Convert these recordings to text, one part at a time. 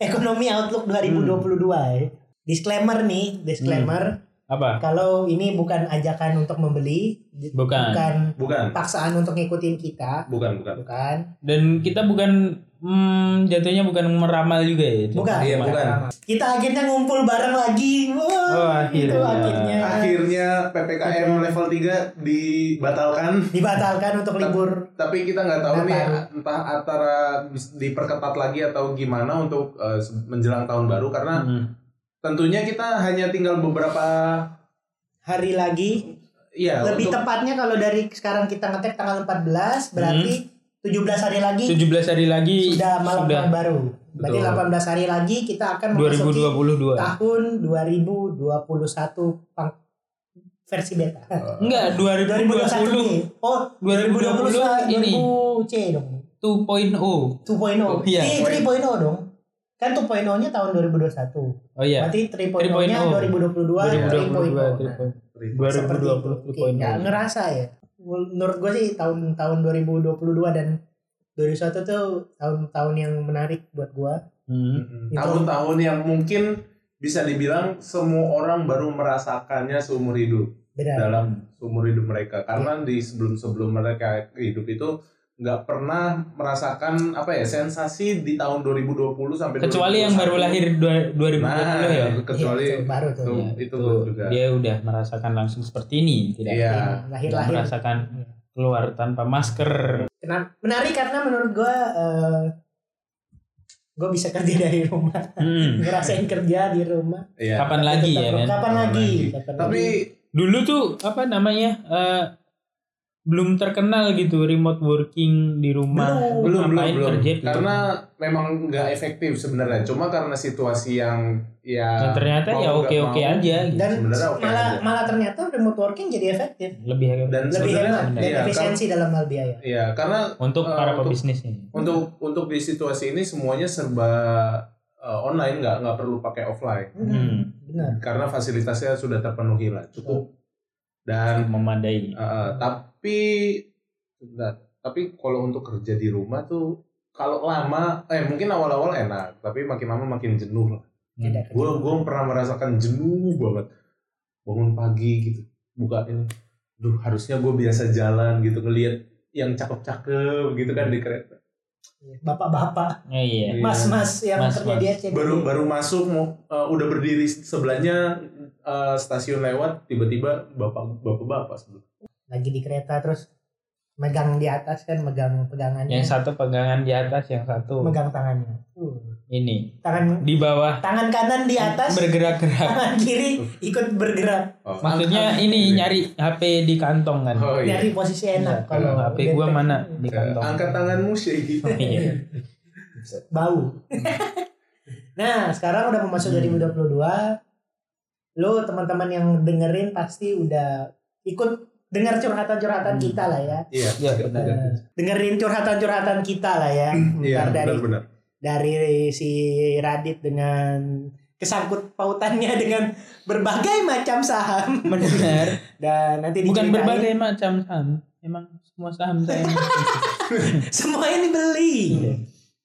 ekonomi outlook 2022 ya. Disclaimer nih, disclaimer. Apa? Kalau ini bukan ajakan untuk membeli, Bukan. bukan Bukan, paksaan untuk ngikutin kita, bukan, bukan. bukan. Dan kita bukan hmm, jatuhnya bukan meramal juga ya itu. Bukan. Iya, bukan. Kita akhirnya ngumpul bareng lagi. Wah, Oh, akhirnya. itu akhirnya Akhirnya PPKM level 3 dibatalkan. dibatalkan untuk libur. Tapi kita nggak tahu nih Nataru. entah antara diperketat lagi atau gimana untuk eh, menjelang tahun baru karena Hmm. tentunya kita hanya tinggal beberapa Hari lagi, ya lebih untuk tepatnya kalau dari sekarang kita ngetek tanggal 14, berarti 17 hari lagi 17 hari lagi sudah malam sudah tahun baru. Berarti Betul. 18 hari lagi kita akan memasuki 2022. tahun 2021 pang versi beta. Enggak, 2020 2021 Oh, 2020 ini 2000 C dong. 2.0. 2.0. Iya. Iya, 3.0 dong. Kan 2.0-nya tahun 2021. Oh iya. Berarti 3.0-nya 3.0. 2022 3.0. 2022 Seperti itu. 2020 Oke, nggak ngerasa ya. Menurut gue sih tahun tahun 2022 dan 2021 tuh tahun-tahun yang menarik buat gue. Hmm. Mm-mm. tahun-tahun yang mungkin bisa dibilang semua orang baru merasakannya seumur hidup Beda. dalam seumur hidup mereka karena di sebelum-sebelum mereka hidup itu nggak pernah merasakan apa ya sensasi di tahun 2020 sampai Kecuali yang baru 2021. lahir dua- 2020 nah, ya. kecuali Iya, itu baru tuh. itu, Iya, itu tuh, juga Dia udah merasakan langsung seperti ini, tidak Iya. tidak Lahir-lahir. merasakan keluar tanpa masker. Kenapa? Menarik karena menurut gue eh gue bisa kerja dari rumah. Hmm. Ngerasain kerja di rumah. Iya. Kapan lagi ya kan? Kapan Kapan lagi? lagi? Kapan tapi lagi? Dulu tuh apa namanya? eh, belum terkenal gitu remote working di rumah. belum belum Ngapain belum kerja gitu. karena memang nggak efektif sebenarnya cuma karena situasi yang ya Nah, ternyata ya oke-oke mau. aja gitu. dan sebenarnya oke malah aja. malah ternyata remote working jadi efektif. lebih dan Lebih hemat dan iya, efisiensi dalam hal biaya. kan- iya karena untuk eh, para untuk- pebisnis ini. untuk untuk di situasi ini semuanya serba eh, online nggak nggak perlu pakai offline Hmm. Benar. karena fasilitasnya sudah terpenuhi lah cukup dan memadai. eh, tapi sebentar, tapi kalau untuk kerja di rumah tuh kalau lama eh mungkin awal-awal enak tapi makin lama makin jenuh lah gue gue pernah merasakan jenuh banget bangun pagi gitu buka ini duh harusnya gue biasa jalan gitu ngelihat yang cakep-cakep gitu kan di kereta Bapak-bapak, Oh, iya. Iya. mas-mas yang Mas-mas. kerja di SCBD. baru baru masuk mau eh, udah berdiri sebelahnya eh, stasiun lewat tiba-tiba bapak bapak bapak sebelum lagi di kereta terus megang di atas kan megang pegangannya. Yang satu pegangan di atas, yang satu megang tangannya. Uh, ini. Tangan di bawah. Tangan kanan di atas. Bergerak-gerak. tangan kiri ikut bergerak. Oh, Maksudnya angkat- ini nyari HP di kantong kan. oh iya. Nyari posisi Iya, enak kalau HP gua mana di kantong. angkat tanganmu sih. Oh, iya. bau. Nah sekarang udah mau masuk Hmm. 2022 lo teman-teman yang dengerin pasti udah ikut dengar curhatan-curhatan Hmm. kita lah ya iya Iya, benar. Eh, dengerin curhatan-curhatan kita lah ya iya Ntar dari benar-benar dari si Radit dengan kesangkut pautannya dengan berbagai macam saham Benar. dan nanti Bukan diceritain berbagai macam saham. Emang semua saham saya. semua ini beli Iya.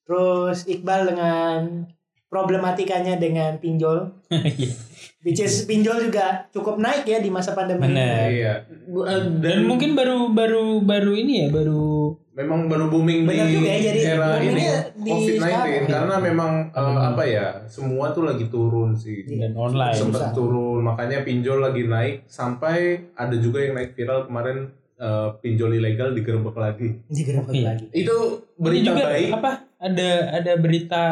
terus Iqbal dengan problematikanya dengan pinjol Iya. Which is pinjol juga cukup naik ya di masa pandemi Benar. iya eh, Dan mungkin baru baru baru ini ya, baru memang baru booming Benar di juga ya, jadi era ini boomingnya di COVID-19 sekarang. karena memang Hmm. apa ya semua tuh lagi turun sih dan online. sempat turun makanya pinjol lagi naik sampai ada juga yang naik viral kemarin eh, pinjol ilegal digerebek lagi digerebek Iya. lagi itu berita juga baik apa? Ada ada berita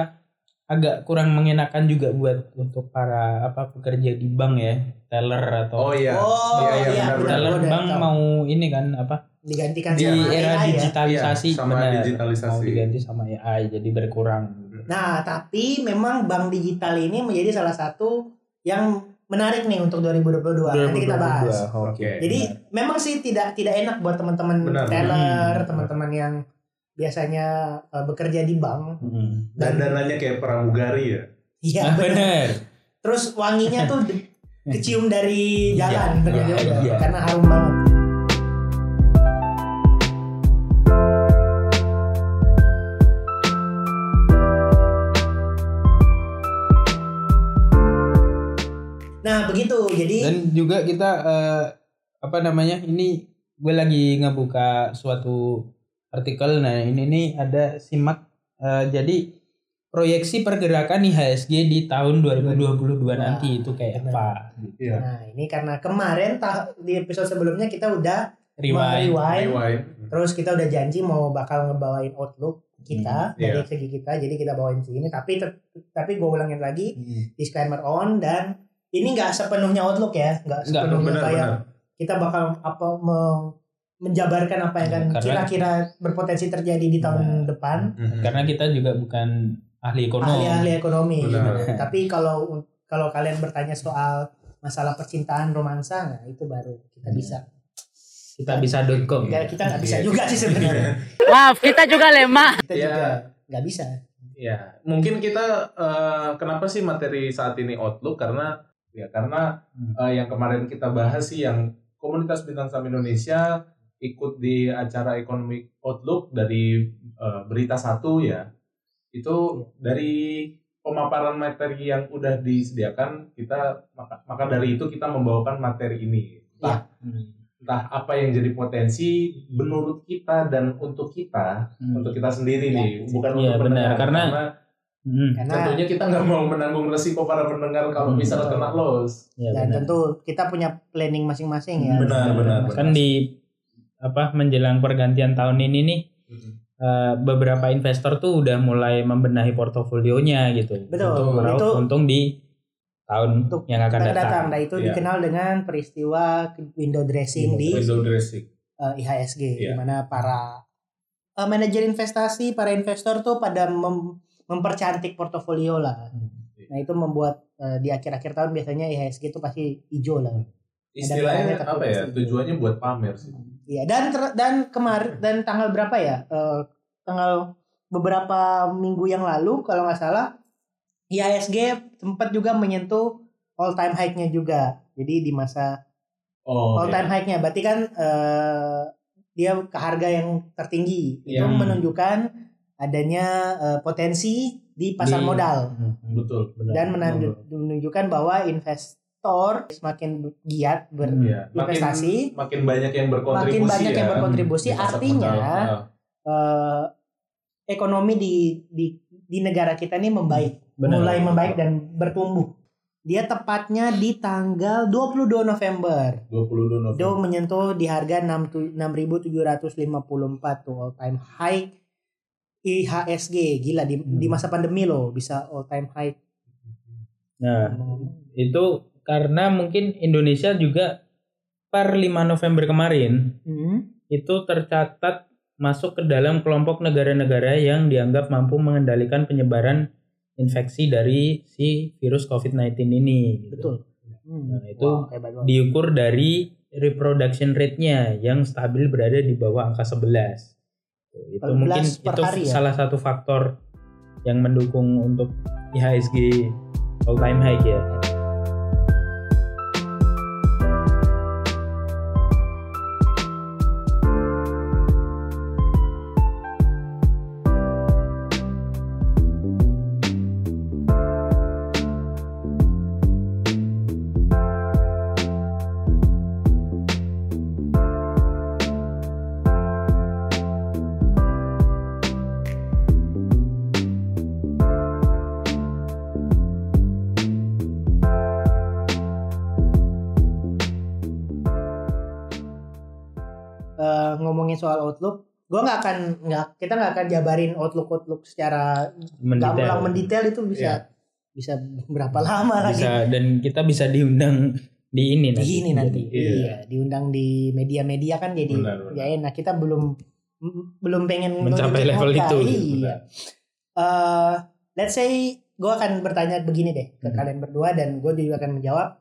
agak kurang mengenakan juga buat untuk para apa pekerja di bank ya, teller atau oh iya oh Iya, iya, iya, benar, benar, teller benar. bank mau ini kan apa? digantikan Di sama era AI ya. digitalisasi Iya, sama benar. digitalisasi. Mau diganti sama AI jadi berkurang. Nah, tapi memang bank digital ini menjadi salah satu yang menarik nih untuk 2022. Nanti kita bahas. 2022, Oke. Oke. Jadi memang sih tidak tidak enak buat teman-teman Benar, teller, benar. teman-teman yang biasanya uh, bekerja di bank. Hmm. dan dananya kayak pramugari ya? Iya ah, benar terus wanginya tuh kecium dari iya. jalan nah, iya, ya, ya. karena harum banget. Nah begitu. Jadi dan juga kita uh, apa namanya ini gue lagi ngebuka suatu artikel. Nah ini nih ada simak. eh, jadi proyeksi pergerakan IHSG di tahun 2022 nanti itu kayak benar. apa? Iya. Nah ini karena kemarin tah- di episode sebelumnya kita udah Rewind. rewind, Rewind. terus kita udah janji mau bakal ngebawain outlook kita Hmm, dari iya. segi kita, jadi kita bawain sini. Tapi tapi gue ulangin lagi Hmm. disclaimer on dan ini nggak sepenuhnya outlook ya, nggak sepenuhnya Benar kayak benar. kita bakal apa menjabarkan apa yang akan Karena- kira-kira berpotensi terjadi di tahun depan. Mhm. Karena kita juga bukan ahli ekonomi. ahli-ahli ekonomi. Benar. Tapi kalau kalau kalian bertanya soal masalah percintaan romansa, nah itu baru kita Hmm. bisa. Kita bisa.com. Ya, kita nggak bisa Iya. juga sih sebenarnya. Maaf, kita juga lemah. Kita Iya. juga nggak bisa. Ya, mungkin kita eh, kenapa sih materi saat ini Outlook karena ya karena Hmm. eh, yang kemarin kita bahas sih yang komunitas bintang saham Indonesia ikut di acara ekonomi Outlook dari eh, berita satu ya. Itu dari pemaparan materi yang udah disediakan kita maka, maka dari itu kita membawakan materi ini. Entah, Hmm. entah apa yang jadi potensi menurut kita dan untuk kita, Hmm. untuk kita sendiri Ya. nih, bukan Iya, untuk benar. pendengar. Karena- Hmm. Karena tentunya kita nggak mau menanggung resiko para pendengar kalau Hmm. misalnya kena loss. Ya, dan benar. tentu kita punya planning masing-masing ya. Benar, benar, benar. Kan di apa menjelang pergantian tahun ini nih eh, beberapa investor tuh udah mulai membenahi portofolionya gitu. Betul, Untuk meraup itu- untung di tahun Untuk yang akan datang. datang. Nah itu Iya. dikenal dengan peristiwa window dressing di Window dressing. eh, IHSG, di Iya. mana para eh, manajer investasi, para investor tuh pada mem- mempercantik portofolio lah. Hmm. Nah itu membuat eh, di akhir-akhir tahun biasanya IHSG itu pasti hijau lah. Istilahnya apa ya? Tujuannya buat pamer sih. Iya dan ter- dan kemarin dan tanggal berapa ya? Eh, tanggal beberapa minggu yang lalu kalau nggak salah IHSG sempat juga menyentuh all time high-nya juga. Jadi di masa Oh, all iya. time high-nya berarti kan eh, dia ke harga yang tertinggi. Itu Iya. menunjukkan adanya eh, potensi di pasar Di- modal Hmm, hmm. Betul. Benar. dan menandu- menunjukkan bahwa investor semakin giat ber Iya. Makin, makin banyak yang berkontribusi makin banyak ya. yang berkontribusi pasar artinya eh, ekonomi di di di negara kita ini membaik, Benar. mulai membaik dan bertumbuh. Dia tepatnya di tanggal 22 November. 22 November. Itu menyentuh di harga 6 tu- 6.754 tuh all time high IHSG. Gila di, di masa pandemi loh bisa all time high. Nah, itu karena mungkin Indonesia juga per 5 November kemarin Hmm. itu tercatat masuk ke dalam kelompok negara-negara yang dianggap mampu mengendalikan penyebaran infeksi dari si virus COVID-19 ini. gitu. Betul. Hmm. Nah, itu banget. diukur dari reproduction rate-nya yang stabil berada di bawah angka 11. Itu 11 mungkin itu ya? salah satu faktor yang mendukung untuk IHSG all time high ya. Kita nggak akan jabarin outlook outlook secara Mendetail. gamblang mendetail itu bisa Iya. bisa berapa lama lagi bisa dan kita bisa diundang di ini di nanti. ini nanti Iya. iya diundang di media-media kan jadi Benar, benar. ya enak kita belum belum pengen Mencapai level itu. iya Eh, let's say gue akan bertanya begini deh ke Hmm. kalian berdua dan gue juga akan menjawab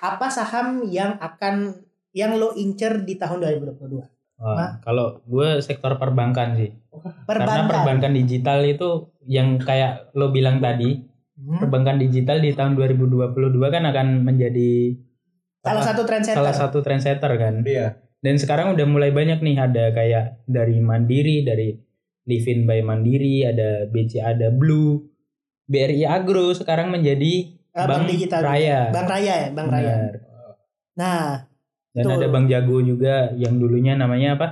apa saham yang akan yang lo incer di tahun 2022 Wah, kalau gue sektor perbankan sih. Karena perbankan perbankan digital itu yang kayak lo bilang tadi, Hmm. perbankan digital di tahun 2022 kan akan menjadi salah apa, satu trendsetter salah satu trendsetter kan. Iya. Dan sekarang udah mulai banyak nih ada kayak dari Mandiri, dari Livin by Mandiri, ada BCA, ada Blue, BRI Agro sekarang menjadi Eh, bank, digital. juga. Raya. Bank Raya ya, Bank Raya. Benar. Nah, Dan Betul. ada Bank Jago juga yang dulunya namanya apa?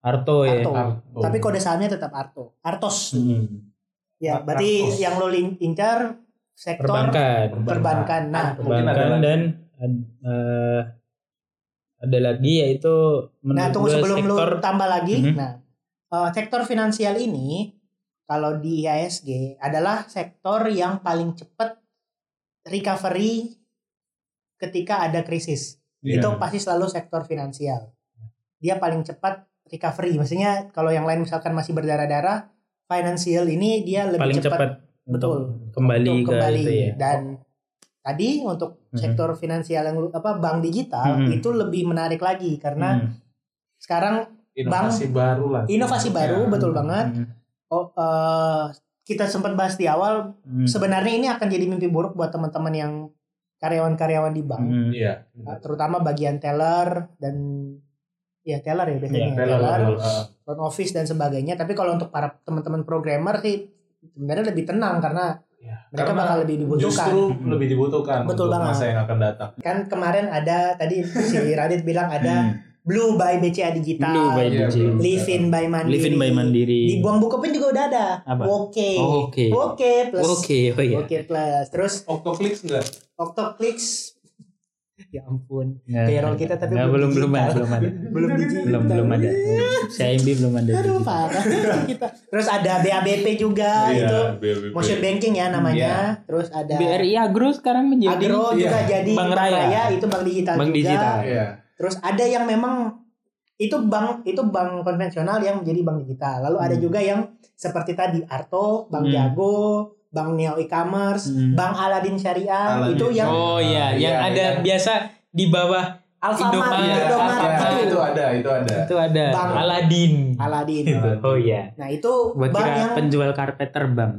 Arto, ya. Arto. Arto. tapi kode sahamnya tetap Arto. Artos. Hmm. Ya, Ar- berarti Artos. yang lo incar sektor Perbankan. perbankan. Nah, Mungkin ada Perbankan lagi. dan eh, ada lagi yaitu Nah, tunggu sebelum sektor lu tambah lagi. Mhm. Nah, eh, sektor finansial ini kalau di IHSG adalah sektor yang paling cepat recovery ketika ada krisis. Iya. Itu pasti selalu sektor finansial. Dia paling cepat recovery. Maksudnya kalau yang lain misalkan masih berdarah-darah, financial ini dia lebih paling cepat cepat Betul. untuk kembali untuk ke kembali itu ya. dan tadi untuk Mhm. sektor finansial yang apa bank digital Mhm. itu lebih menarik lagi karena Hmm. sekarang inovasi baru lah. inovasi baru Ya. betul banget. Hmm. Oh, eh, kita sempat bahas di awal Hmm. sebenarnya ini akan jadi mimpi buruk buat teman-teman yang karyawan-karyawan di bank, Hmm. Iya. Nah, terutama bagian teller dan ya teller ya biasanya Iya, Teller, teller. Ah. front office dan sebagainya. Tapi kalau untuk para teman-teman programmer sih sebenarnya lebih tenang karena Ya, mereka karena bakal lebih dibutuhkan. Justru lebih dibutuhkan Betul untuk banget. masa yang akan datang. Kan kemarin ada tadi si Radit bilang ada Hmm. Blue by BCA Digital, Blue by BCA. belum. Live in by Mandiri. Live in by Mandiri. Di Buang Bukopin juga udah ada. Apa? Oke. Oh, Oke. Oke plus. Oke, oh iya. Oke plus. Terus Octoclicks enggak? Octoclicks. Ya ampun. Nggak, Payroll kita tapi nggak, belum belum ada, belum ada. Belum digital. belum belum ada. CIMB belum ada. Aduh parah kita. Terus ada BABP juga Iya, itu BBB. motion banking ya namanya. Terus ada BRI Agro sekarang menjadi Agro juga Iya. jadi Bank Raya. itu bank digital Bank juga. digital. Iya. Terus ada yang memang itu bank itu bank konvensional yang menjadi bank digital. Lalu ada Hmm. juga yang seperti tadi Arto, Bank Hmm. Jago, Bank Neo E-commerce, Hmm. Bank Aladin Syariah Aladin. itu yang Oh iya, Iya, yang ada iya. biasa di bawah Alfamart, Indomaret. Iya, Indomaret iya, itu. itu ada, itu ada. itu ada Bank. Aladin. Aladin. Oh iya. Nah, itu Gua bank kira yang penjual karpet terbang.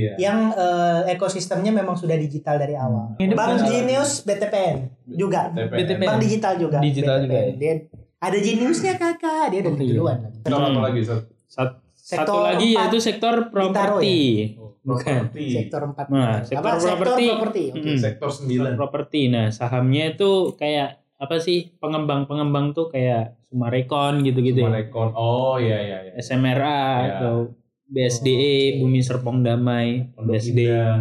Iya. yang eh, ekosistemnya memang sudah digital dari awal. Ini Bank bukan- Genius BTPN juga. BTPN. Bank digital juga. Digital BTPN. juga ya? Dia ada Geniusnya kakak, dia udah Oh, iya. duluan. Sektor apa lagi? Sat? Sat- Sektor satu lagi empat yaitu sektor properti. Bukan. Properti. Sektor 4. Nah, sektor Apa? properti. Sektor properti. oke. Mm-mm. Sektor 9. properti. Nah, sahamnya itu kayak apa sih? Pengembang-pengembang tuh kayak Sumarekon gitu-gitu ya. Sumarekon. Oh iya iya iya. SMRA Ya. atau BSDE, Oh. Bumi Serpong Damai, Pondok BSD. Indah.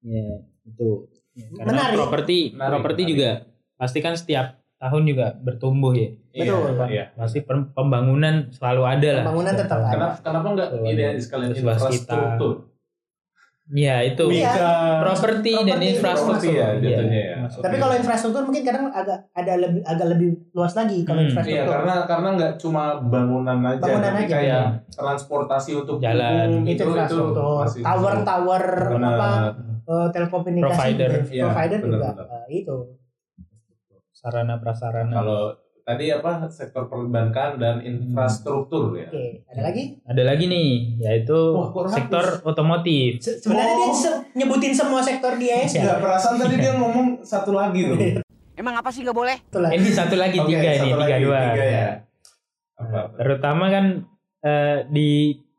Ya, itu. Ya, karena Menarik. properti Menarik, properti menarik. juga pasti kan setiap tahun juga bertumbuh ya. Betul. Iya, iya. Pasti pem- pembangunan selalu ada lah. Pembangunan tetap ada. Kenapa kenapa enggak ini sekalian infrastruktur? Ya, itu. Iya. Wika. Properti dan infrastruktur. ya, Iya, jatuhnya ya. masuk. Tapi kalau infrastruktur mungkin kadang agak ada lebih agak lebih luas lagi kalau Hmm, Iya, infrastruktur. karena karena nggak cuma bangunan aja, Bangunan tapi aja. kayak transportasi untuk Jalan. umum, itu infrastruktur, masih tower masuk. tower Benar. apa eh, telekomunikasi Provider. Iya, provider juga benar-benar. eh, itu. sarana prasarana. Kalau tadi apa sektor perbankan dan infrastruktur ya. Oke, ada lagi? Ada lagi nih, yaitu Wah, sektor otomotif. Se- Sebenarnya dia se- nyebutin semua sektor di AS Nggak perasaan tadi dia ngomong satu lagi tuh. Emang apa sih nggak boleh? Ini satu lagi Oke, tiga nih, tiga lagi, dua. tiga ya. Nah, Apa? terutama kan eh, di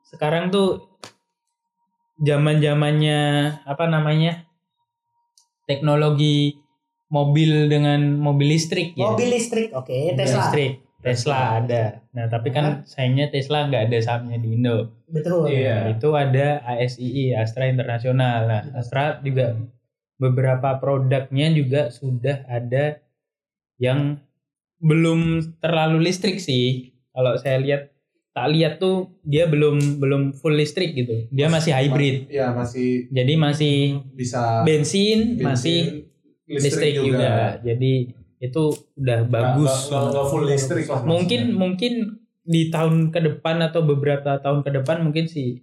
sekarang tuh zaman zamannya apa namanya teknologi mobil dengan mobil listrik ya. Mobil listrik, oke, Mobil Tesla. listrik. Tesla ada. Nah tapi kan sayangnya Tesla nggak ada sahamnya di Indo. Betul. Iya. Nah, itu ada ASII Astra Internasional. Nah Astra juga beberapa produknya juga sudah ada yang belum terlalu listrik sih. Kalau saya lihat tak lihat tuh dia belum belum full listrik gitu. Dia masih hybrid. Iya, masih Jadi masih bisa bensin, bensin, masih listrik, juga. Jadi itu udah bagus. Nggak, nggak full listrik lah. mungkin maksudnya. mungkin di tahun ke depan atau beberapa tahun ke depan mungkin si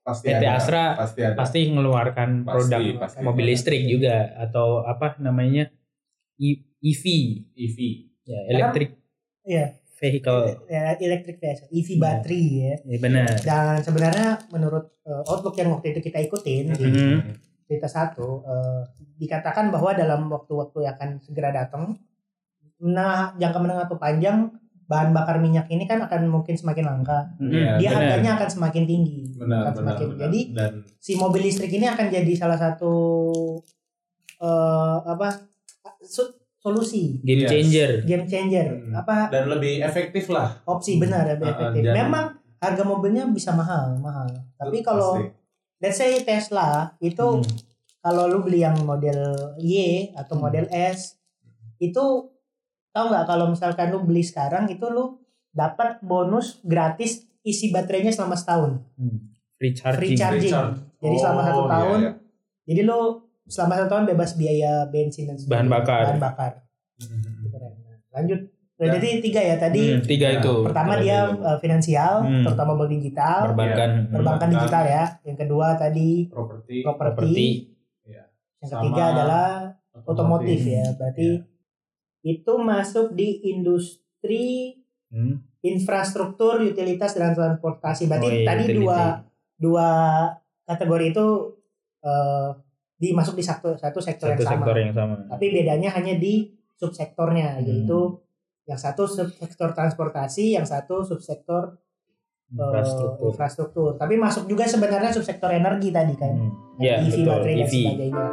pasti PT ada, Astra pasti ada. pasti mengeluarkan Pasti, produk pasti. mobil listrik juga atau apa namanya EV EV. ya electric Iya, vehicle ya, electric vehicle, EV battery ya. ya benar Dan sebenarnya menurut eh, outlook yang waktu itu kita ikutin di Mhm. Cerita satu eh, dikatakan bahwa dalam waktu-waktu yang akan segera datang, nah jangka menengah atau panjang bahan bakar minyak ini kan akan mungkin semakin langka. Iya, Dia benar. harganya akan semakin tinggi. benar akan benar, semakin. benar. Jadi dan si mobil listrik ini akan jadi salah satu eh apa so- solusi Game Yes. changer. game changer Hmm. apa dan lebih efektif lah opsi benar lebih Uh, uh, efektif. dan- Memang harga mobilnya bisa mahal mahal. Tapi kalau Pasti. Let's say Tesla itu Hmm. kalau lu beli yang model Y atau Hmm. model S itu tahu nggak kalau misalkan lu beli sekarang itu lu dapat bonus gratis isi baterainya selama setahun Hmm. Free charging. free charging Recharge. jadi selama Oh, satu iya, tahun iya. jadi lu selama satu tahun bebas biaya bensin dan sebagainya. Bahan bakar. bahan bakar Hmm. Keren. Lanjut Nah, jadi tiga ya tadi Hmm, tiga Ya, itu. pertama dia uh, finansial Hmm. terutama bank digital perbankan. Iya. perbankan Perbankan. digital ya yang kedua tadi properti properti Properti. yang Sama ketiga adalah otomotif ya berarti Iya. itu masuk di industri Hmm. infrastruktur utilitas dan transportasi berarti Oh, iya, tadi utility. dua dua kategori itu eh dimasuk di satu satu sektor Satu yang sama sektor yang sama. tapi bedanya hanya di subsektornya Hmm. yaitu yang satu subsektor transportasi yang satu subsektor eh, Infrastruktur. infrastruktur tapi masuk juga sebenarnya subsektor energi tadi kan Hmm. Ya, EV betul. baterai dan EV. sebagainya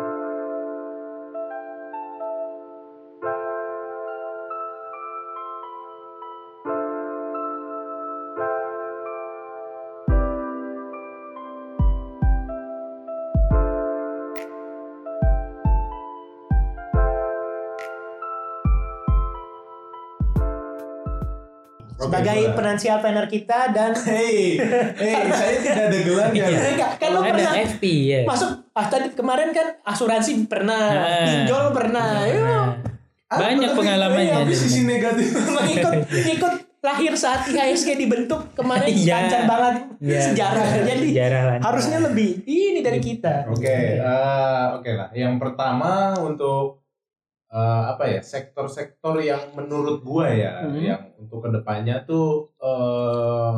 sebagai financial planner kita dan Hei, hei, saya tidak ada gelarnya. Iya. enggak kan lu Ada pernah FP ya. masuk ah tadi kemarin kan asuransi pernah Nah. pinjol pernah Yuk, Nah, banyak pengalamannya. Di sisi negatif? ikut ikut lahir saat IHSG dibentuk kemarin Iya. lancar banget Iya. sejarah jadi Sejarah lancar. harusnya lebih ini dari kita Oke, eh, oke lah. Yang pertama untuk eh, apa ya sektor-sektor yang menurut gua ya, Mhm. yang untuk ke depannya tuh eh,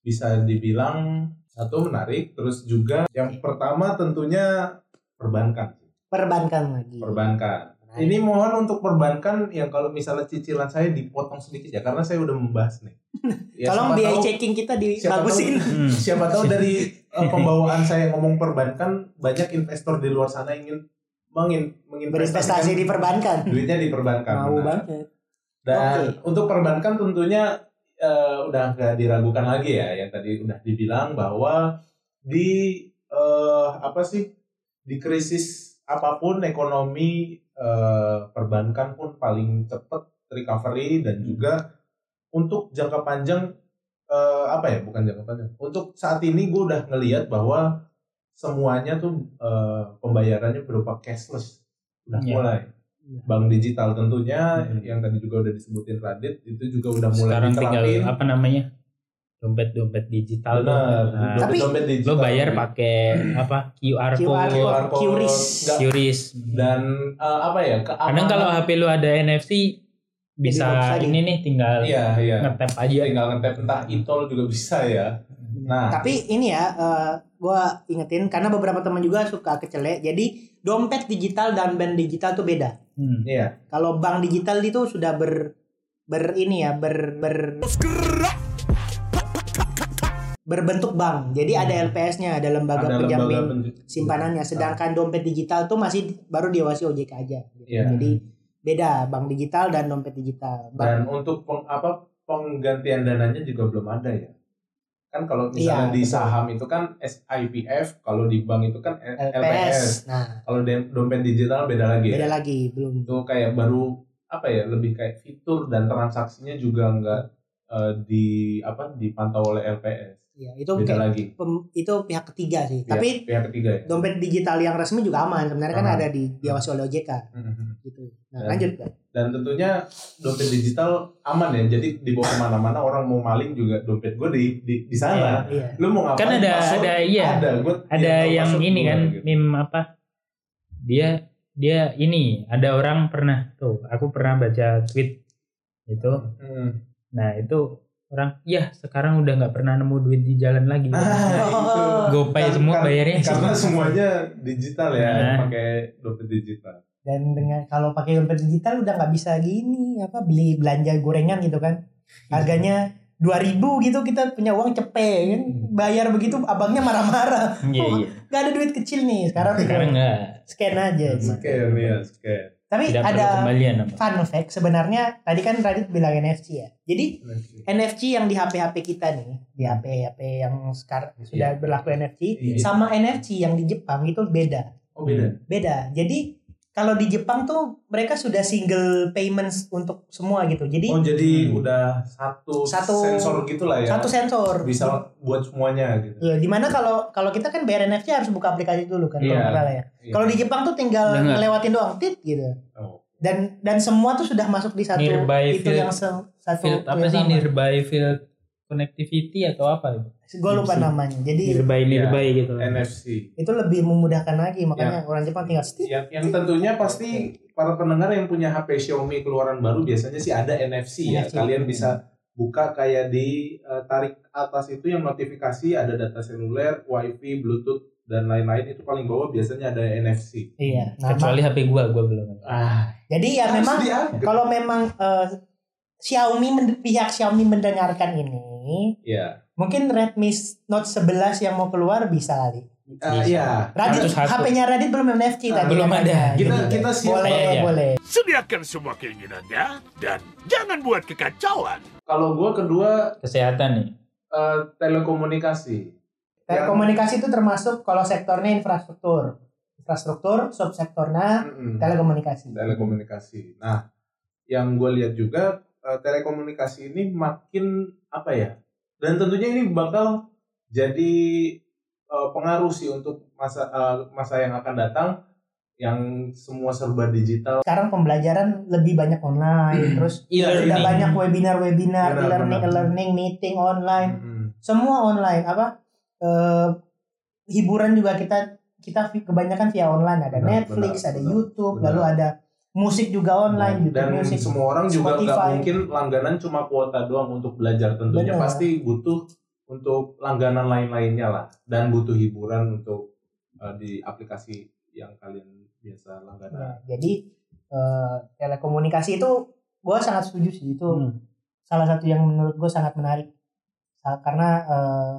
bisa dibilang satu menarik, terus juga yang pertama tentunya perbankan, perbankan lagi perbankan. Ini mohon untuk perbankan yang kalau misalnya cicilan saya dipotong sedikit ya, karena saya udah membahas nih. Ya, tolong siapa biaya tahu- checking kita siapa dibagusin Hmm. siapa tahu dari uh, pembawaan saya ngomong perbankan banyak investor di luar sana ingin mengin, berinvestasi di perbankan. Duitnya di perbankan mau benar. banget dan untuk perbankan tentunya uh, udah nggak diragukan lagi ya yang tadi udah dibilang bahwa di uh, apa sih di krisis apa pun ekonomi uh, perbankan pun paling cepat recovery dan juga untuk jangka panjang eh, apa ya bukan jangka panjang untuk saat ini gue udah ngelihat bahwa semuanya tuh eh, pembayarannya berupa cashless udah Iya. mulai bank digital tentunya Mhm. yang tadi juga udah disebutin Radit itu juga udah mulai Sekarang tinggal diterapin apa namanya? Dompet-dompet digital tuh. benar Nah, Tapi- dompet lo digital bayar pakai apa? QR code, QR code QRIS. QRIS. dan eh, apa ya keamanan Kadang kalau HP lu ada NFC bisa ini nih tinggal iya iya ngetap aja. tinggal ngetap entah itol juga bisa ya nah. Tapi ini ya eh, gua ingetin karena beberapa teman juga suka kecelek jadi dompet digital dan bank digital tuh beda. Hmm. iya. Kalau bank digital itu sudah ber ber ini ya ber ber berbentuk bank. Jadi ada LPS-nya ada lembaga ada penjamin lembaga simpanannya. Sedangkan dompet digital tuh masih baru diawasi OJK aja. Gitu. Iya. jadi beda bank digital dan dompet digital. Dan bank untuk peng, apa penggantian dananya juga belum ada ya kan kalau misalnya Iya, di betul. saham itu kan SIPF kalau di bank itu kan LPS, LPS nah. Kalau dompet digital beda lagi beda ya lagi belum. Itu kayak baru apa ya lebih kayak fitur dan transaksinya juga nggak eh, di apa dipantau oleh LPS ya itu beda kayak lagi. pem- itu pihak ketiga sih. Pihak- tapi pihak ketiga ya? dompet digital yang resmi juga aman. Sebenarnya kan Aman. ada di diawasi oleh OJK Mhm. gitu. Nah Dan- lanjut Pak. dan tentunya dompet digital aman ya. Jadi dibawa ke mana-mana orang mau maling juga dompet gue di di, di sana. Iya lu mau ngapain? Kan ada password ada iya. ada. Gue ada yang ini kan gitu. meme apa? Dia dia ini ada orang pernah tuh aku pernah baca tweet itu. Hmm. nah itu orang ya sekarang udah nggak pernah nemu duit di jalan lagi. Ah, itu. GoPay Kan- semua kan- bayarnya karena semuanya digital ya Nah. pakai dompet digital. Dan dengan kalau pakai dompet digital udah nggak bisa gini apa beli belanja gorengan gitu kan. Harganya 2000 gitu kita punya uang cepet kan. Bayar begitu abangnya marah-marah. Iya Oh, iya. Gak ada duit kecil nih sekarang Sekarang enggak scan aja. Scan ya, scan. Tapi tidak ada kembalian apa. fun fact sebenarnya tadi kan Radit bilang NFC ya jadi NFC yang di HP-HP kita nih, di HP-HP yang sekarang sudah berlaku NFC, Iya. sama NFC yang di Jepang itu beda. Oh beda. Beda. Jadi kalau di Jepang tuh mereka sudah single payments untuk semua gitu. Jadi Oh jadi Hmm. udah satu, Satu- sensor gitu lah ya. satu sensor. bisa buat semuanya gitu. Ya, di mana kalau kalau kita kan bayar NFC harus buka aplikasi dulu kan kalau Iya. ya. Iya. Kalau di Jepang tuh tinggal Dengar. ngelewatin doang, tit gitu. Oh. Dan dan semua tuh sudah masuk di satu Nearby itu field- yang se- satu Field apa sih nearby field connectivity atau apa itu? Gue lupa NFC. namanya. Jadi Nearby Iya. nearby gitu. NFC. itu lebih memudahkan lagi makanya orang Jepang tinggal stit Yang, yang tentunya pasti para pendengar yang punya HP Xiaomi keluaran baru biasanya sih ada NFC ya. NFC. Kalian bisa buka kayak di eh, tarik atas itu yang notifikasi ada data seluler, WiFi, Bluetooth dan lain-lain itu paling bawah biasanya ada NFC. Iya. Nah, Kecuali HP gua, gua belum. Ah, jadi ya memang kalau memang eh, Xiaomi pihak Xiaomi mendengarkan ini, ya. mungkin Redmi Note 11 yang mau keluar bisa kali. Bisa. iya. Radit. HP-nya Radit belum NFC Ah, tadi. belum ada. Kita Jadi, kita siap boleh, aja. boleh. Sediakan semua keinginannya dan jangan buat kekacauan. kalau gua kedua Kesehatan nih. eh, telekomunikasi. Telekomunikasi itu termasuk kalau sektornya infrastruktur. Infrastruktur, subsektornya Mm-mm. telekomunikasi. telekomunikasi. Nah, yang gue lihat juga eh, telekomunikasi ini makin apa ya? Dan tentunya ini bakal jadi eh, pengaruh sih untuk masa eh, masa yang akan datang yang semua serba digital. Sekarang pembelajaran lebih banyak online, terus E-learning. sudah banyak webinar-webinar, Benar, e-learning, benar. e-learning, meeting online. Mm-mm. semua online apa eh, hiburan juga kita kita kebanyakan via online ada Benar, Netflix benar, ada benar, YouTube benar. lalu ada musik juga online YouTube Dan Music semua orang juga nggak mungkin langganan cuma kuota doang untuk belajar. Tentunya Benar. pasti butuh untuk langganan lain-lainnya lah. Dan butuh hiburan untuk eh, di aplikasi yang kalian biasa langganan. Ya, jadi eh, telekomunikasi itu gue sangat setuju sih itu Hmm. salah satu yang menurut gue sangat menarik karena eh,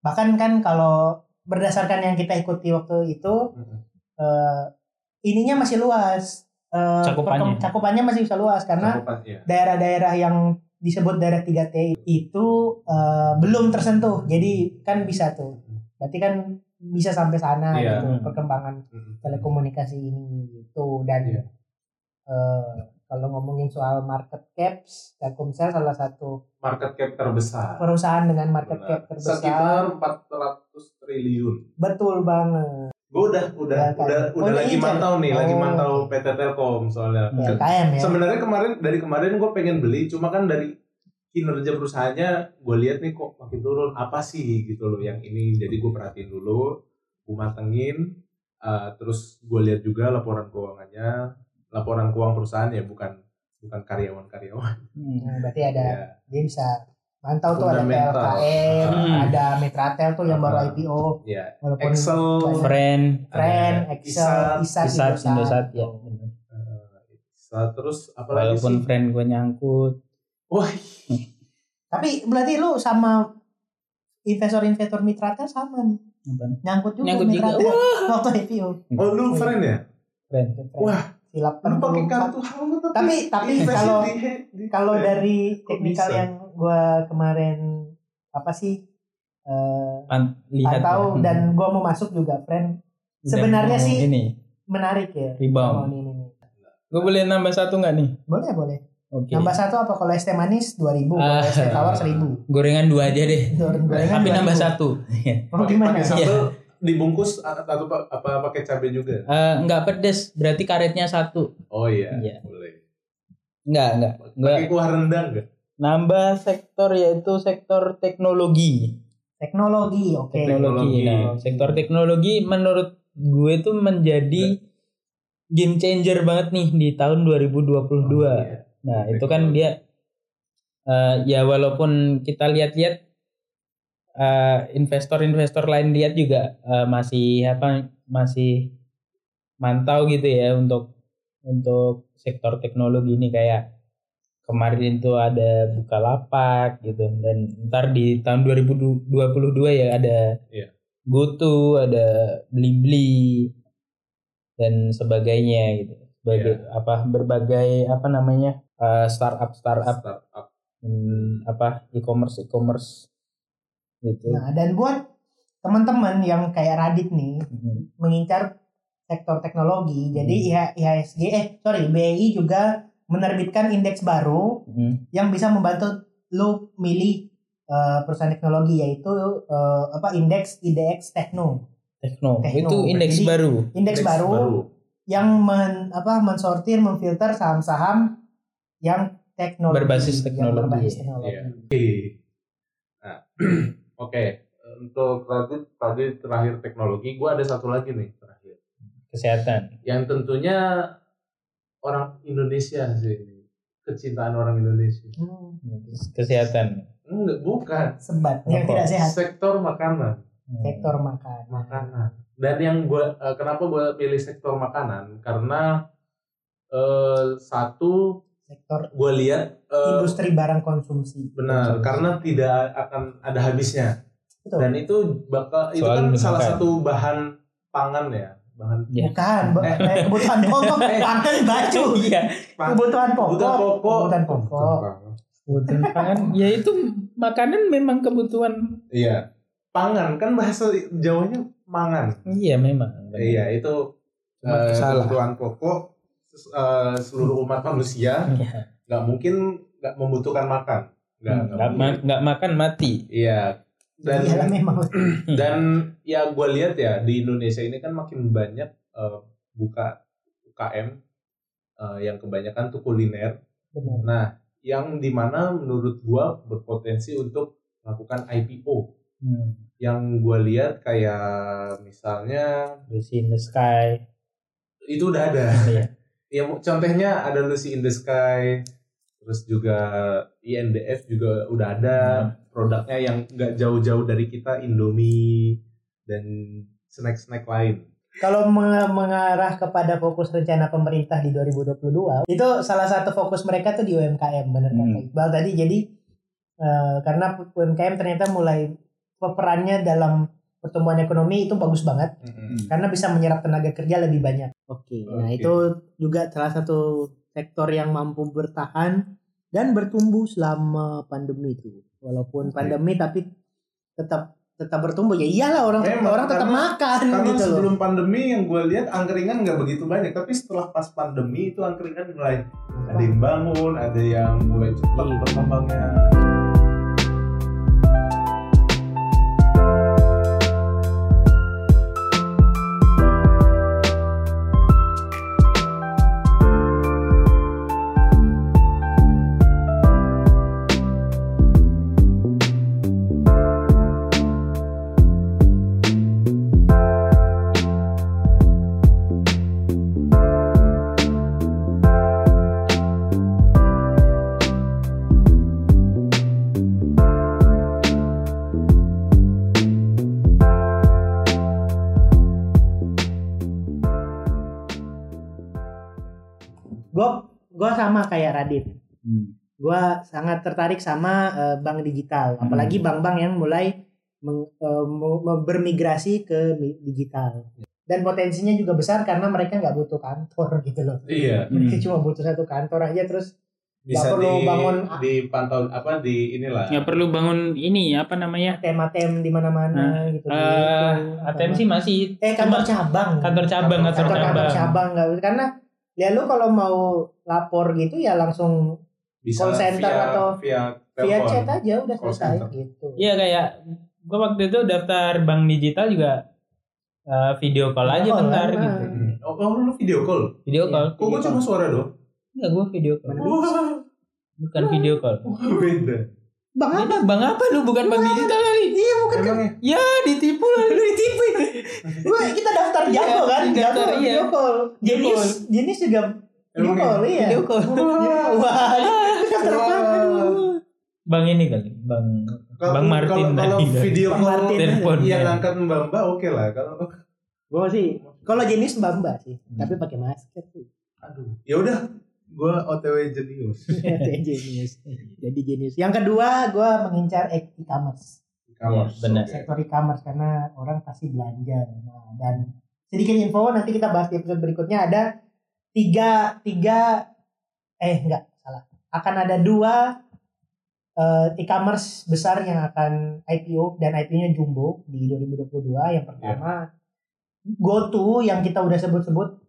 bahkan kan kalau berdasarkan yang kita ikuti waktu itu Mm-mm. eh, ininya masih luas Eh, Cakupannya. masih bisa luas karena iya. daerah-daerah yang disebut daerah 3T itu eh, belum tersentuh. Jadi kan bisa tuh. Berarti kan bisa sampai sana Iya. gitu perkembangan Mm-mm. telekomunikasi ini gitu dan Iya. eh, kalau ngomongin soal market caps, Telkomsel salah satu market cap terbesar. perusahaan dengan market Benar. cap terbesar. Sekitar 400 triliun. Betul banget. Gue udah udah udah Oh, udah ini lagi mantau nih, lagi Oh. mantau PT Telkom soalnya. Ya, KM ya. Sebenarnya kemarin dari kemarin gue pengen beli, cuma kan dari kinerja perusahaannya gue lihat nih kok makin turun apa sih gitu loh yang ini. Jadi gue perhatiin dulu, gue matengin, eh, terus gue lihat juga laporan keuangannya, laporan keuangan perusahaan ya bukan bukan karyawan-karyawan. Hmm. Nah, berarti ada Ya. dia bisa mantau tuh ada. PLKM, Hmm. ada Metratel tuh yang baru. IPO. Ya, Walaupun Excel, Friend, Friend, Excel, Isat, Isat, Isat, Indosat ya. Excel, terus apalagi Walaupun sih? friend gue nyangkut. Wah, Tapi berarti lu sama investor-investor Mitratel sama nih. Nyangkut juga Nyangkut juga. Mitratel waktu IPO. oh lu friend ya? Friend. Wah, Silap lu pakai 84. kartu tapi Tapi tapi kalau kalau dari teknikal yang gua kemarin apa sih eh Pan- lihat tahu ya. dan gua mau masuk juga friend sebenarnya sih- ini menarik ya. rebound. Oh, ini, ini, ini. Gue boleh nambah satu nggak nih? Boleh boleh. Oke. Nambah satu apa kalau es teh manis 2000, kalau Ah. es teh tawar 1000. Gorengan dua aja deh. Gorengan Tapi 2000. nambah satu. Oh, gimana? pakai sambal dibungkus atau apa, apa pakai cabai juga? Eh, nggak pedes, berarti karetnya satu. Oh iya, Iya. boleh. Nggak, nggak. Nggak. Pakai kuah rendang enggak? Nambah sektor yaitu sektor teknologi. Teknologi, oke. Teknologi. Teknologi. Nah, sektor teknologi menurut gue tuh menjadi game changer banget nih di tahun 2022. Oh, iya. Nah, itu kan dia eh, ya walaupun kita lihat-lihat eh, investor-investor lain lihat juga eh, masih apa masih mantau gitu ya untuk untuk sektor teknologi ini kayak kemarin itu ada Bukalapak gitu dan ntar di tahun 2022 ya ada Iya. GoTo, ada Blibli dan sebagainya gitu. Sebagai apa berbagai apa namanya eh, startup startup Startup. hmm, apa e-commerce e-commerce gitu. Nah, dan buat teman-teman yang kayak Radit nih Hmm. mengincar sektor teknologi, jadi Hmm. IH- IHSG eh sorry BI juga menerbitkan indeks baru Hmm. yang bisa membantu lu milih eh, perusahaan teknologi yaitu eh, apa indeks IDX Tekno. Tekno. Tekno. Itu indeks Jadi, baru. Indeks, baru, yang men, apa mensortir memfilter saham-saham yang teknologi Berbasis yang teknologi. berbasis teknologi. Iya. Oke. Nah, oke. Untuk tadi tadi terakhir teknologi, gua ada satu lagi nih terakhir. Kesehatan. Yang tentunya orang Indonesia sih. Kecintaan orang Indonesia. Hmm, Kesehatan. Enggak, bukan. sebat yang tidak sehat Sektor makanan. Hmm. sektor makanan. Makanan. Dan yang gua eh, kenapa gua pilih sektor makanan? Karena eh, satu sektor gua lihat eh, industri barang konsumsi. benar karena tidak akan ada habisnya. Betul. Dan itu bakal itu Soal kan salah satu bahan pangan ya, bahan Ya. Bukan, bu- Eh. eh, kebutuhan pokok, pangan baju. Iya. Kebutuhan pokok. kebutuhan pokok. Kebutuhan pokok. Kebutuhan pangan. Ya itu makanan memang kebutuhan. Iya. Pangan kan bahasa Jawanya mangan. Iya memang. Iya, itu eh, salah. kebutuhan pokok eh, seluruh umat manusia Iya. nggak mungkin nggak membutuhkan makan. Nggak, nggak ma- makan mati. Iya. Dan Iyalah memang. dan ya gue lihat ya di Indonesia ini kan makin banyak eh, buka UKM eh, yang kebanyakan tuh kuliner. Benar. Nah, yang di mana menurut gua berpotensi untuk melakukan IPO. Hmm. Yang gue lihat kayak misalnya Lucy in the sky. itu udah ada. Iya. Ya contohnya ada Lucy in the Sky, terus juga INDF juga udah ada produknya yang nggak jauh-jauh dari kita Indomie dan snack-snack lain. Kalau meng- mengarah kepada fokus rencana pemerintah di 2022, itu salah satu fokus mereka tuh di UMKM, kata Hmm. Iqbal tadi. Jadi eh, karena UMKM ternyata mulai perannya dalam pertumbuhan ekonomi itu bagus banget karena bisa menyerap tenaga kerja lebih banyak. Oke, nah Oke. itu juga salah satu sektor yang mampu bertahan dan bertumbuh selama pandemi itu. Walaupun Oke. pandemi tapi tetap tetap bertumbuh ya iyalah orang Memang, orang tetap karena- makan Karena gitu loh. sebelum pandemi yang gue lihat angkringan nggak begitu banyak, tapi setelah pas pandemi itu angkringan mulai ada yang bangun, ada yang mulai cepat Iya. berkembangnya. Kayak Radit. Hmm. Gue sangat tertarik sama eh, bank digital, apalagi bank-bank yang mulai meng- mau bermigrasi ke digital. Dan potensinya juga besar karena mereka nggak butuh kantor gitu loh. Iya, Mereka Hmm. cuma butuh satu kantor aja terus bisa perlu di bangun- dipantau apa di inilah. Nggak perlu bangun ini apa namanya? ATM-ATM di mana-mana gitu. Eh, gitu. atensi masih eh kantor cabang. kantor cabang, kantor kantor, kantor cabang. cabang nggak karena ya lu kalau mau lapor gitu ya langsung bisa call center via, atau via via chat aja udah Call selesai center. gitu. Iya kayak gua waktu itu daftar bank digital juga eh, video call aja call, bentar nah. gitu. Hmm. Oh, oh, lu video call? Video Iya. call. Kok gue cuma suara doang? Enggak gua video call. Wah, Bukan video call. beda. Bang apa? Bang apa lu bukan bank digital kali? Iya bukan kan? Ya ditipu lah lu ditipu. Gua kita daftar Iya, jago kan, jago iya. video call. Jenius, Jenius juga video Emangnya? call iya. Video call. Wah, apa? Bang ini kali, bang Kalau- Bang Martin kalau, kalau tadi. video Bang call Martin. Telepon. yang angkat mbak mbak oke lah kalau Gua sih kalau Jenius mbak mbak sih, Hmm. tapi pakai masker sih. aduh ya udah gue OTW jenius. genius. Jadi genius. Yang kedua, gue mengincar e-commerce. E-commerce, Iya, benar. Sektor e-commerce karena orang pasti belanja. Nah, dan sedikit info nanti kita bahas di episode berikutnya ada tiga tiga eh enggak salah akan ada dua eh, e-commerce besar yang akan IPO dan IPO-nya jumbo di 2022. Yang pertama GoTo yang kita udah sebut-sebut.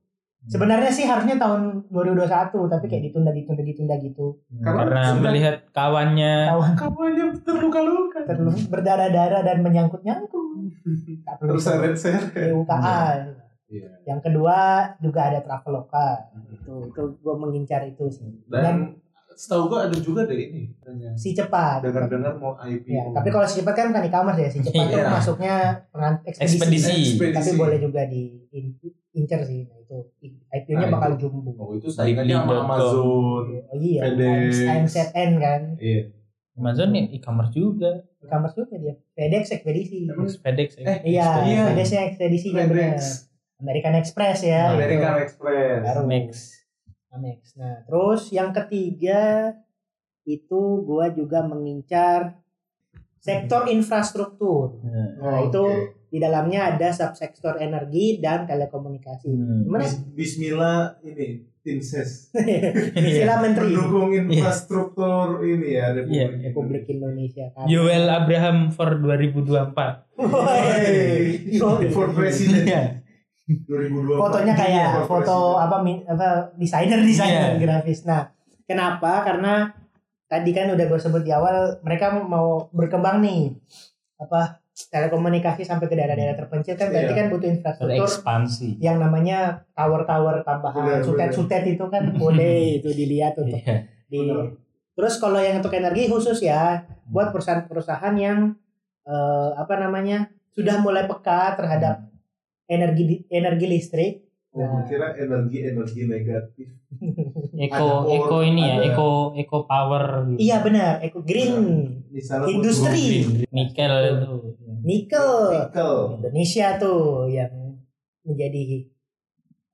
Sebenarnya sih harusnya tahun 2021 tapi kayak ditunda ditunda ditunda gitu. Karena Karena sudah- melihat kawannya Kawan Kamunya terluka-luka. terlalu berdarah-darah dan menyangkut-nyangkut. Tak perlu Terus seret-seret. PUKA. Iya. Yang kedua juga ada Traveloka. Itu itu gue mengincar itu sih. Dan, Dan setahu gue ada juga deh ini. si cepat. Dengar-dengar mau IPO. Ya, tapi kalau si cepat kan bukan e-commerce ya. Si cepat tuh Iya. masuknya ekspedisi. ekspedisi. Ekspedisi. Tapi boleh juga di in- incer sih. Nah, itu IPO-nya Nah, bakal itu. jumbo. Oh itu saingannya sama. Amazon. Oh iya, FedEx. AMZN kan. Iya. Amazon nih e-commerce juga. E-commerce juga dia. FedEx ekspedisi. FedEx. Eh, Iya, Iya. FedEx-nya ekspedisi kan. FedEx. American Express ya. Gitu. American itu. Express. Amex. Amex. Nah, terus yang ketiga itu gua juga mengincar sektor infrastruktur. Hmm. Nah, oh, itu okay. di dalamnya ada subsektor energi dan telekomunikasi. Hmm. Gimana? Bismillah ini timses. Bismillah menteri. Mendukung iya. infrastruktur yeah. ini ya Republik, iya. yeah. Republik Indonesia. Kan? Abraham for 2024. Hey. for presiden. Iya. 2020. Fotonya kayak foto apa apa desainer desainer yeah. grafis. Nah, kenapa? Karena tadi kan udah gue sebut di awal mereka mau berkembang nih. Apa telekomunikasi sampai ke daerah-daerah terpencil kan berarti kan butuh infrastruktur ekspansi yang namanya tower-tower tambahan sutet-sutet itu kan boleh itu dilihat untuk yeah. di terus kalau yang untuk energi khusus ya buat hmm. perusahaan-perusahaan yang eh, apa namanya sudah mulai peka terhadap hmm energi energi listrik. Oh, kira energi energi negatif. Eko Ada Eko or- ini ya, ada- Eko Eko Power gitu. iya benar eco green. Misalnya Industri. Nikel. Itu. nikel. Nikel. Indonesia tuh yang menjadi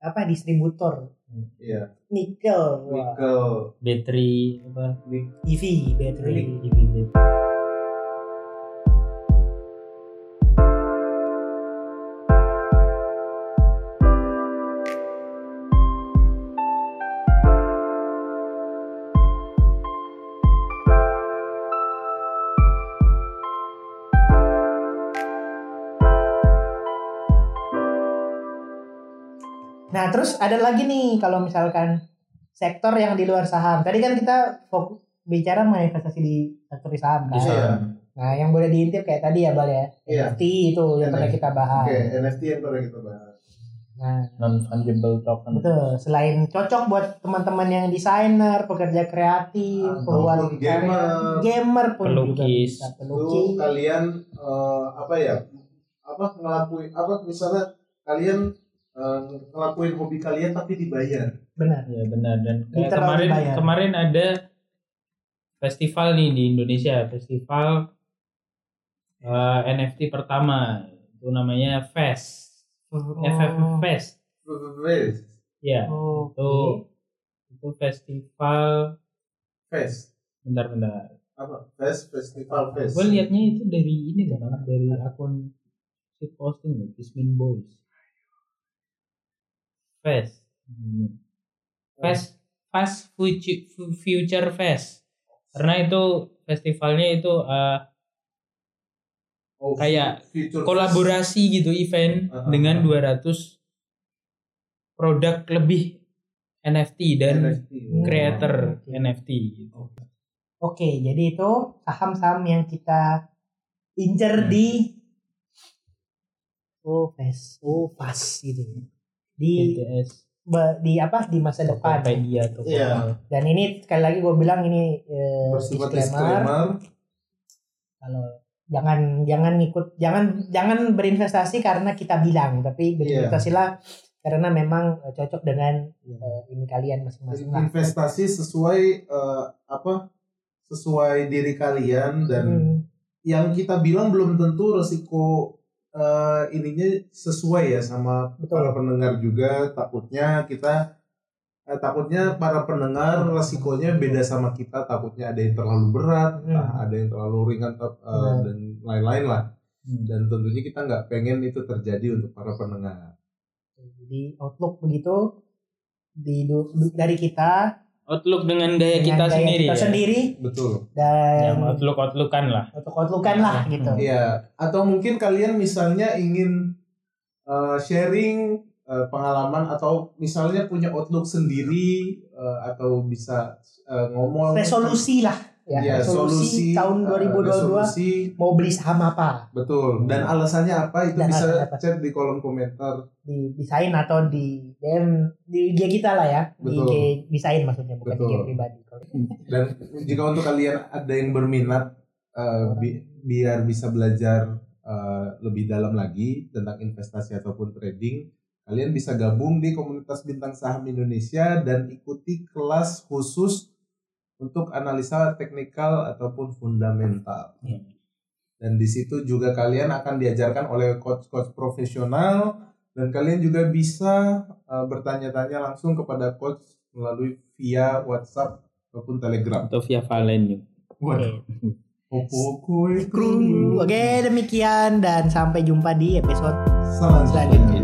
apa distributor. Iya. Nikel. Wah, nikel. Battery apa? EV battery. EV battery. Nah, terus ada lagi nih kalau misalkan sektor yang di luar saham. Tadi kan kita fokus bicara mengenai investasi di sektor saham kan. Iya. Nah, yang boleh diintip kayak tadi ya, Bal ya. Iya. NFT itu yang pernah kita bahas. oke NFT yang pernah kita bahas Nah, Non fungible token. betul. Selain cocok buat teman-teman yang desainer, pekerja kreatif, pembuat Ataupun karya, gamer. gamer pun juga Pelukis. bisa. itu Pelukis. kalian eh, apa ya apa ngelakuin apa misalnya kalian ngelakuin hobi kalian tapi dibayar Benar. Iya benar dan kayak kemarin dibayar. kemarin ada festival nih di Indonesia, festival eh, NFT pertama itu namanya Fest. FF Fest. Fest Ya, Oh, itu itu festival Fest bentar-bentar. apa Fest Festival Fest Gue liatnya itu dari ini kan, dari akun si posting nih, Kismin Boys. Fest. Hmm. Fest, Fast Future, Future Fest. Karena itu festivalnya itu Oh, kayak Future kolaborasi gitu event Uh-huh. dengan 200 produk lebih NFT dan NFT. creator. NFT gitu. Oke, jadi itu saham-saham yang kita incer Hmm. di oh fast, oh fast gitu ya. Di BTS, ba- di apa di masa depan. Tokopedia, Tokopedia. Iya. Dan ini sekali lagi gue bilang ini eh, bersifat disclaimer. disclaimer Kalau jangan jangan ngikut jangan jangan berinvestasi karena kita bilang, tapi berinvestasilah karena memang eh, cocok dengan eh, ini kalian masing-masing lah. investasi sesuai eh, apa sesuai diri kalian dan Hmm, yang kita bilang belum tentu resiko eh, ininya sesuai ya sama Betul. para pendengar juga takutnya kita eh, takutnya para pendengar resikonya beda sama kita takutnya ada yang terlalu berat Hmm. ah, ada yang terlalu ringan eh, Hmm. dan lain-lain lah Hmm. dan tentunya kita nggak pengen itu terjadi untuk para pendengar Jadi outlook begitu di dari kita Outlook dengan gaya dengan kita gaya sendiri kita ya. sendiri betul dan Yang outlook outlookan lah. outlook outlookan lah gitu. Iya, atau mungkin kalian misalnya ingin uh, sharing uh, pengalaman atau misalnya punya outlook sendiri uh, atau bisa uh, ngomong Resolusi lah ya, Iya, resolusi, tahun uh, 2022 resolusi, mau beli saham apa betul. Dan alasannya apa itu Dan bisa apa? chat di kolom komentar. di desain atau di DM di IG kita lah ya di Betul. IG desain maksudnya bukan Betul. di IG pribadi. Dan jika untuk kalian ada yang berminat uh, bi- biar bisa belajar uh, lebih dalam lagi tentang investasi ataupun trading, kalian bisa gabung di komunitas bintang saham Indonesia dan ikuti kelas khusus untuk analisa teknikal ataupun fundamental. Iya. Dan di situ juga kalian akan diajarkan oleh coach-coach profesional dan kalian juga bisa uh, bertanya-tanya langsung kepada coach melalui via WhatsApp ataupun Telegram. Atau via Valen. Waduh. Oke, demikian dan sampai jumpa di episode Selanjutnya. selanjutnya.